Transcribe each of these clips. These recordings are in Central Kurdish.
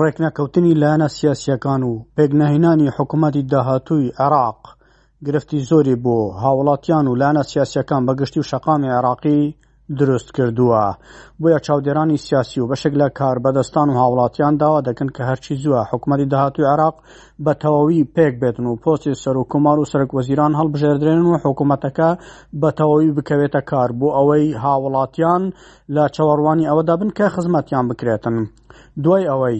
ڕێکنەکەوتنی لایەنە سیاسییەکان و پێکنەهێنانی حکوومەتی داهاتووی عێراق گرفتی زۆری بۆ هاوڵاتیان و لایەنە سیاسییەکان بەگشتی و شەقامی عێراقی دروست کردووە بۆیە چاودێرانی سیاسی و بەشێک لە کاربەدەستان و هاوڵاتیان داوا دەکەن کە هەرچی زووە حکوومەتی داهاتوی عراق بە تەواوی پێک بێتن و پۆستی سەر و کۆمار و سەرک وەزیران هەڵبژێردرێن و حکوومەتەکە بە تەواوی بکەوێتە کار بۆ ئەوەی هاوڵاتیان لە چاوەڕوانی ئەوەدا بن کە خزمەتیان بکرێتن دوای ئەوەی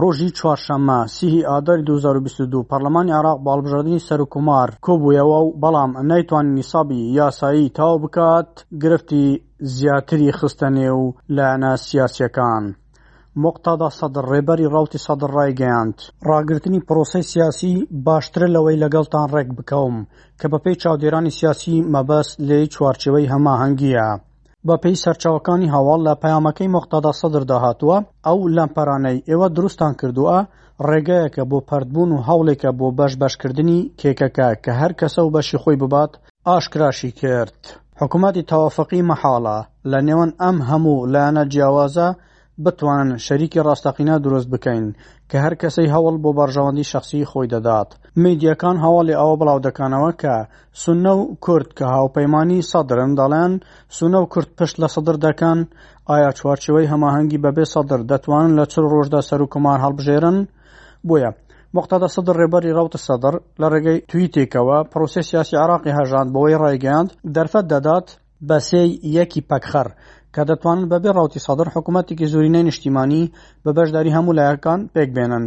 ڕۆژی چوارشەممە سی ی ئاداری دوو هەزار و بیست و دوو پەڕلەمانی عێراق بۆ هەڵبژاردنی سەرۆک کۆمار کۆبوویەوە و بەڵام نەیتوانی نیسابی یاسایی تەواو بکات گرفتی زیاتری خستە نێو لایەنە سیاسییەکان. موقتەدا سەدڕ ڕێبەری ڕەوتی سەدڕ ڕایگەیاند، ڕاگرتنی پڕۆسەی سیاسی باشترە لەوەی لەگەڵتان ڕێک بکەوم کە بەپێی چاودێرانی سیاسی مەبەست لێی چوارچێوەی هەماهەنگییە. بەپێی سەرچاوەکانی هەواڵ لە پەیامەکەی موقتەدا سەدردا هاتووە، ئەو لەمپەرانەی ئێوە دروستتان کردووە، ڕێگایەکە بۆ پەرتبوون و هەوڵێکە بۆ بەش بەشکردنی کێکەکە کە هەر کەسە و بەشی خۆی ببات، ئاشکراشی کرد، حکومەتی تەوافقی مەحاڵە، لە نێوان ئەم هەموو لایەنە جیاوازە بتوان شەریکی ڕاستەقینە دروست بکەین کە هەر کەسەی هەوڵ بۆ بەرژەوەندی شەخسیی خۆی دەدات. میدیاکان هەواڵی ئەوە بڵاو دەکەنەوە کە سوننە و کورد کە هاوپەیمانیی سەدرن دەڵێن سوننە و کورد پشت لە سەدر دەکەن؟ ئایا چوارچێوەی هەماهەنگی بەبێ سەدر دەتوانن لە چل ڕۆژدا سەروکومار هەڵبژێرن؟ بۆیە موقتەدا سەدر ڕێبەری ڕەوت سەدر لە ڕێگەی تویتێکەوە پڕۆسەی سیاسی عێراقی هەژاند بەوەی ڕایگەیاند دەرفەت دەدات بە سێ یەکی پەکخەر، کە دەتوانن بەبێ ڕەوتی سەدڕ حکومەتێکی زۆرینەی نیشتیمانی بە بەشداری هەموو لایەکان پێک بێنن.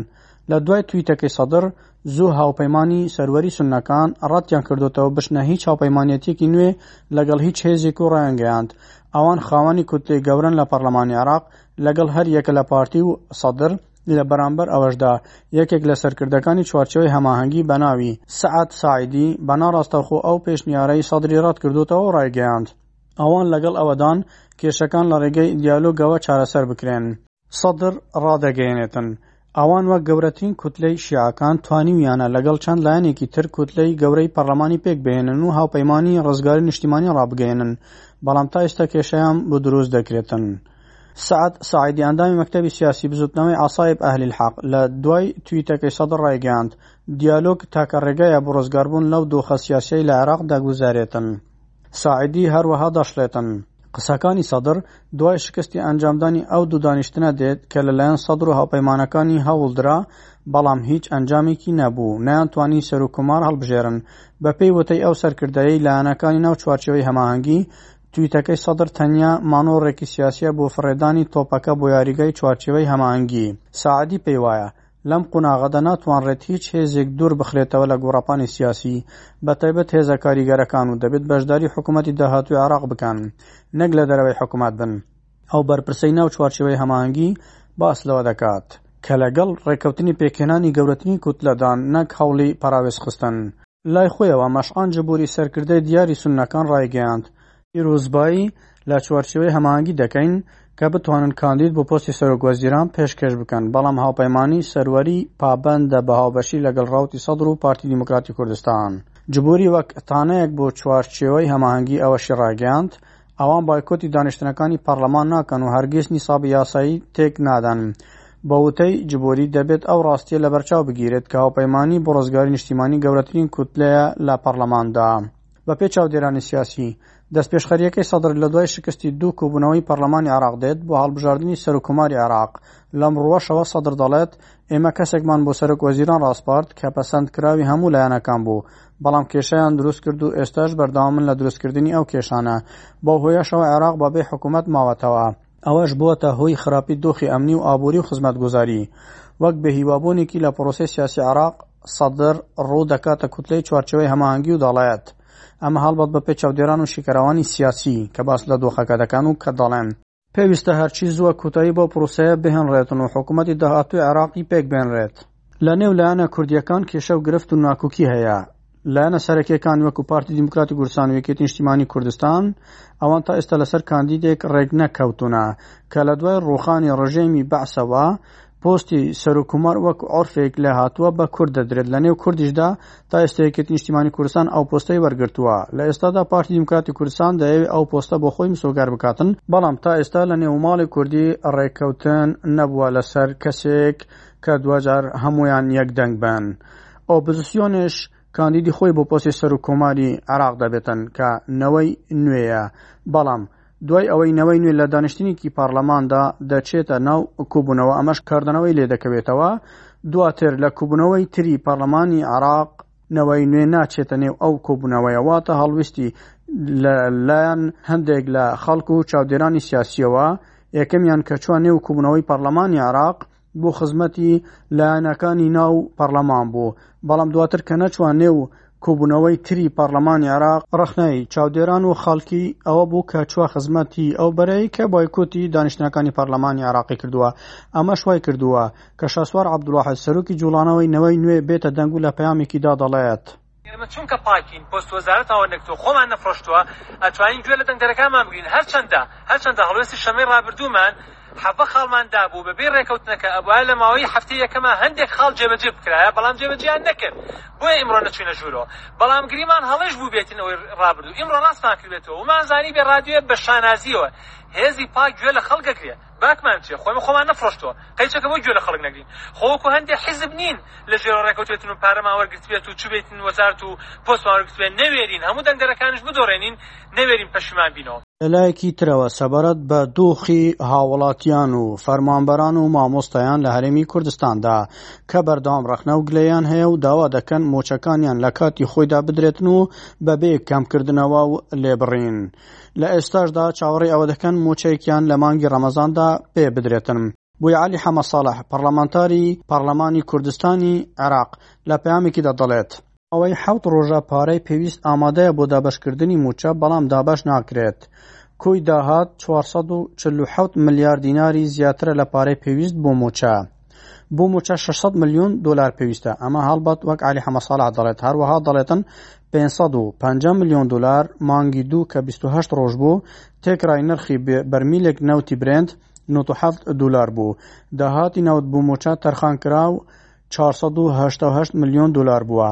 لە دوای تویتەکەی سەدڕ، زوو هاوپەیمانی سەروەری سوننەکان ڕەتیان کردۆتەوە بچنە هیچ هاوپەیمانیەتیەکی نوێ لەگەڵ هیچ هێزێک و ڕایانگەیاند ئەوان خاوەنی کوتلەی گەورەن لە پەڕلەمانی عێراق لەگەڵ هەر یەکە لە پارتی و سەدر لە بەرامبەر ئەوەشدا یەکێک لە سەرکردەکانی چوارچێوەی هەماهەنگی بە ناوی، سەعد سەعیدی، بە ناڕاستەوخۆ ئەو پێشنیارەی سەدری ڕەتکردووەتەوە و ڕایگەیاند، ئەوان لەگەڵ ئەوەدان کێشەکان لە ڕێگەی دیالۆگەوە چارەسەر بکرێن. سەدر ڕادەگەیەنێتن، ئەوان وەک گەورەترین کوتلەی شیعەکان توانیویانە لەگەڵ چەند لایەنێکی تر کوتلەی گەورەی پەڕلەمانی پێکبهێنن و هاوپەیمانی ڕزگاری نیشتیمانی ڕابگەیەنن، بەڵام تا ئیستا کێشەیان بۆ دروست دەکرێتن. سەعد سەعیدی ئەندامی مەکتەبی سیاسی بزوتنەوەی عەسایب ئەهلی الحەق لە دوای تویتەکەی سەدڕ ڕایگەیاند، دیالۆگ تاکە ڕێگایە بۆ ڕزگاربوون لەو دۆخە سیاسیەی لە عێراق دەگوزارێتن. سەعیدی هەروەها دەشڵێتن، قسەکانی سەدڕ دوای شکستی ئەنجامدانی ئەو دوو دانیشتنە دێت کە لەلایەن سەدڕ و هاوپەیمانەکانی هەوڵدرا بەڵام هیچ ئەنجامێکی نەبوو نەیانتوانی سەروککۆمار هەڵبژێرن بەپێی وتەی ئەو سەرکردەیەی لایەنەکانی ناو چوارچێوەی هەماهەنگی تویتەکەی سەدر تەنیا مانۆڕێکی سیاسییە بۆ فڕێدانی تۆپەکە بۆ یاریگای چوارچێوەی هەماهەنگی. ساعدی پێیوایە، لەم قوناغەدا ناتوانڕێت هیچ هێزێک دوور بخرێتەوە لە گۆڕەپانی سیاسی، بەتایبەت هێزە کاریگەرەکان و دەبێت بەشداری حکومەتی داهاتووی عێراق بکەن، نەک لە دەرەوەی حکومەت بن. ئەو بەرپرسەی ناو چوارچێوەی هەماهەنگی باس لەوە دەکات، کە لەگەڵ ڕێککەوتنی پێکهێنانی گەورەترین کوتلەدان، نەک هەوڵی پەراوێزخستن. لای خۆیەوە، مەشعان جبوری سەرکردەی دیاری سوننەکان رایگەیاند، پیرۆزبایی لە چوارچێوەی هەماهەنگی دەکەین کە بتوانن کاندید بۆ پۆستی سەرۆکوەزیران پێشکێش بکەن، بەڵام هاوپەیمانیی سەروەری پابەندە بە هاوبەشی لەگەڵ رەوتی سەدر و پارتی دیموکراتی کوردستان. جبوری وەک تانەیەک بۆ چوارچێوەی هەماهەنگی ئەوەشی رایگەیاند، ئەوان بایکۆتی دانیشتنەکانی پەڕلەمان ناکەن و هەرگیز نیسابی یاسایی تێک نادەن. بە وتەی جبوری، دەبێت ئەو ڕاستییە لەبەرچاو بگیرێت کە هاوپەیمانیی بۆ ڕزگاریی نیشتیمانی گەورەترین کوتلەیە لە پەڕلەماندا. بەپێی چاودێرانی سیاسی، دەستپێشخەرییەکەی سەدر لە دوای شکستی دوو کۆبوونەوەی پەڕلەمانی عێراق دێت بۆ هەڵبژاردنی سەرککۆماری عێراق. لەم ڕووەشەوە سەدر دەڵێت، ئێمە کەسێکمان بۆ سەرۆکوەزیران ڕاسپارد کە پەسەندکراوی هەموو لایەنەکان بوو، بەڵام کێشەیان دروست کرد و ئێستاش بەردەوامن لە دروستکردنی ئەو کێشانە، بەو هۆیەشەوە عێراق بەبێ حکومەت ماوەتەوە، ئەوەش بووەتە هۆی خراپی دۆخی ئەمنی و ئابووری و خزمەتگوزاری، وەک بێهیوابوونێکی لە پرۆسەی سیاسی عێراق، سەدر، ڕوو دەکاتە کوتلەی چوارچێوەی هەماهەنگی و دەڵێت، ئەمە هەڵبەت بەپێ چاودێران و شیکەرەوانی سیاسی، کە باس لە دۆخەکە دەکەن و کە دەڵێن، پێویستە هەرچی زووە کوتایی بەو پرۆسەیە بهێنڕێتن و حکوومەتی داهاتووی عێراقی پێک بێنرێت. لە نێو لایەنە کوردییەکان کێشە و گرفت و ناکووکی هەیە. لایەنە سەرەکییەکان وەکوو پارتی دیموکراتی کوردستان و یەکێتی نیشتیمانی کوردستان، ئەوان تا ئێستا لەسەر کاندیدێک ڕێک نەکەوتوونە کە لە دوای ڕووخانی ڕژێمی بەعسەوە پۆستی سەرۆککۆمار وەک عورفێک لە هاتووە بە کورد دەدرێت، لە نێو کوردیشدا تا ئێستا یەکێتی نیشتیمانی کوردستان ئەو پۆستەی وەرگرتووە. لە ئێستادا پارتی دیموکراتی کوردستان دەیەوێت ئەو پۆستە بۆ خۆی مسۆگەر بکاتن، بەڵام تا ئێستا لە نێوماڵی کوردی ڕێککەوتن نەبووە لەسەر کەسێک کە دواجار هەموویان یەک دەنگ بن. ئۆپزسیۆنیش کاندیدی خۆی بۆ پۆستی سەرۆککۆماری عێراق دەبێتن کە نەوەی نوێیە، بەڵام دوای ئەوەی نەوەی نوێ لە دانیشتنیکی پارلەماندا دەچێتە ناو کوبونەوە ئەمەش کاردانەوەی لێدەکەوێتەوە دواتر لە کوبونەوەی تری پارلەمانی عراق نەوەی نوێ ناچێتە نێو ئەو کوبونەوەیە واتە هەڵویستی لە لایەن هەندێک لە خەڵک و چاودێرانی سیاسیەوە یەکەمیان کە چوە نێو کوبونەوەی پارلەمانی عراق بۆ خزمەتی لایەنەکانی ناو پەڕلەمان بوو، بەڵام دواتر کە نەچووە نێو کۆبوونەوەی تری پەڕلەمانی عێراق، ڕەخنەی چاودێران و خەڵکی ئەوە بوو کە چووە خزمەتی ئەو بەرەی کە بایکۆتی دانیشتنەکانی پەڕلەمانی عێراقی کردووە، ئەمەش وای کردووە کە شاسوار عەبدولواحید سەرۆکی جووڵانەوەی نەوەی نوێ بێتە دەنگ و لە پەیامێکیدا دەڵێت. ئێمە چونکە پاکین پۆست وەزارەت ئەوە نەکتووە خۆمان نەفرۆشتووە ئەتوانین گوێ لە دەنگدەرەکانمان بگرین هەرچەندە هەرچەندە هەڵوێستی شەمەی ڕابردوومان حەڤە خاڵمان دابوو بەبێ ڕێکەوتنەکە ئەبوایە لە ماوەی هەفتەی یەکەما هەندێک خاڵ جێبەجێ بکرایە بەڵام جێبەجێیان نەکرد بۆیە ئیمڕۆ نەچوینە ژورۆ بەڵام گریمان هەڵەیش بووبێتین ئەوەی ڕابردوو ئیمڕۆ ڕاستمان کردبێتەوە ومانزانی بێ ڕادوێ بە شانازیەوە هێزی پاک گوێ لە خەڵک ئەگرێ باکمان چیە خۆیمە خۆمان نەفڕۆشتوە قەیچەکە بۆ گوێ لە خەڵک نەگرین خۆ وەکو هەندێ حیزب نین لە ژێرەوە ڕێکەوتێتن و پارەمان وەرگرتبێت و چوبێتن وەزارت و پۆستمان وەرگرتبێت نەوێرین هەموو دەنگدەرەکانیش بدۆڕێنین نەوێرین پەشیمان بینەوە. لەلایەکی ترەوە سەبارەت بە دۆخی هاوڵاتیان و فەرمانبەران و مامۆستایان لە هەرێمی کوردستاندا کە بەردەوام ڕەخنە و گلەیان هەیە و داوا دەکەن مۆچەکانیان لە کاتی خۆیدا بدرێتن و بەبێ کەمکردنەوە و لێبڕین لە ئێستاشدا چاوەڕێی ئەوە دەکەن مووچەیەکیان لە مانگی ڕەمەزاندا پێ بدرێتن. بوی عەلی حەمە ساڵح، پەڕڵەمانتاری پەڕڵەمانی کوردستانی عێراق لە پەیامێکیدا دەڵێت، ماوەی حەوت ڕۆژە پارەی پێویست ئامادەیە بۆ دابەشکردنی مووچە بەڵام دابەش ناکرێت، کۆی داهات چوار سەد و چل و حەوت ملیار دیناری زیاترە لە پارەی پێویست بۆ مووچە. بۆ موچە 600 ملیۆن دۆلار پێویستە، ئەمە هەڵبەت وەک عەلی حەمەساڵح دەڵێت، هەروەها دەڵێتن 550 ملیۆن دۆلار مانگی دوو کە 28 ڕۆژ بوو، تێکرای نرخی بەرمیلێک نەوتی برێنت 97 دۆلار بوو، داهاتی نەوت بۆ موچە تەرخانکراو 488 ملیۆن دۆلار بووە.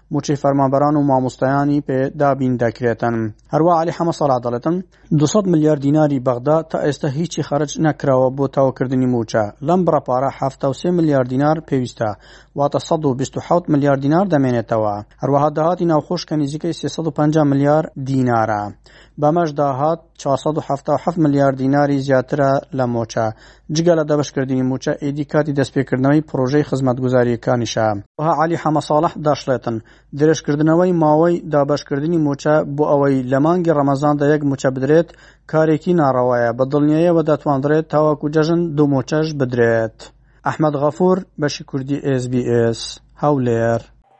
موچەی فەرمانبەران و مامۆستایانی پێ دابین دەکرێتن هەروا علی حەمە سەڵا دەڵێتن دوسەد ملیار دیناری بەغدا تا ئێستا هیچی خەرج نەکراوە بۆ تەواوکردنی موچە لەم بڕە پارە حەفتا و سێ ملیار دینار پێویستە واتە سەد و بیست و حەوت ملیار دینار دەمێنێتەوە هەروەها داهاتی ناوخۆش کە نزیکەی سێ سەد و پەنجا ملیار دینارە بەمەش داهات چوار سەد و حەفتا و حەفت ملیار دیناری زیاترە لە موچە جگە لە دەبەشکردنی مووچە، ئیدی کاتی دەستپێکردنەوەی پڕۆژەی خزمەتگوزارییەکانیشە. وەها عەلی حەمەساڵح داشڵێتن، درێژکردنەوەی ماوەی دابەشکردنی مووچە بۆ ئەوەی لە مانگی ڕەمەزاندا یەک مووچە بدرێت، کارێکی ناڕەوایە، بە دڵنیاییەوە دەتواندرێت تاوەکو جەژن دوو مووچەش بدرێت. ئەحمەد غەفوور، بەشی کوردی ئێس بی ئێس، هەولێر.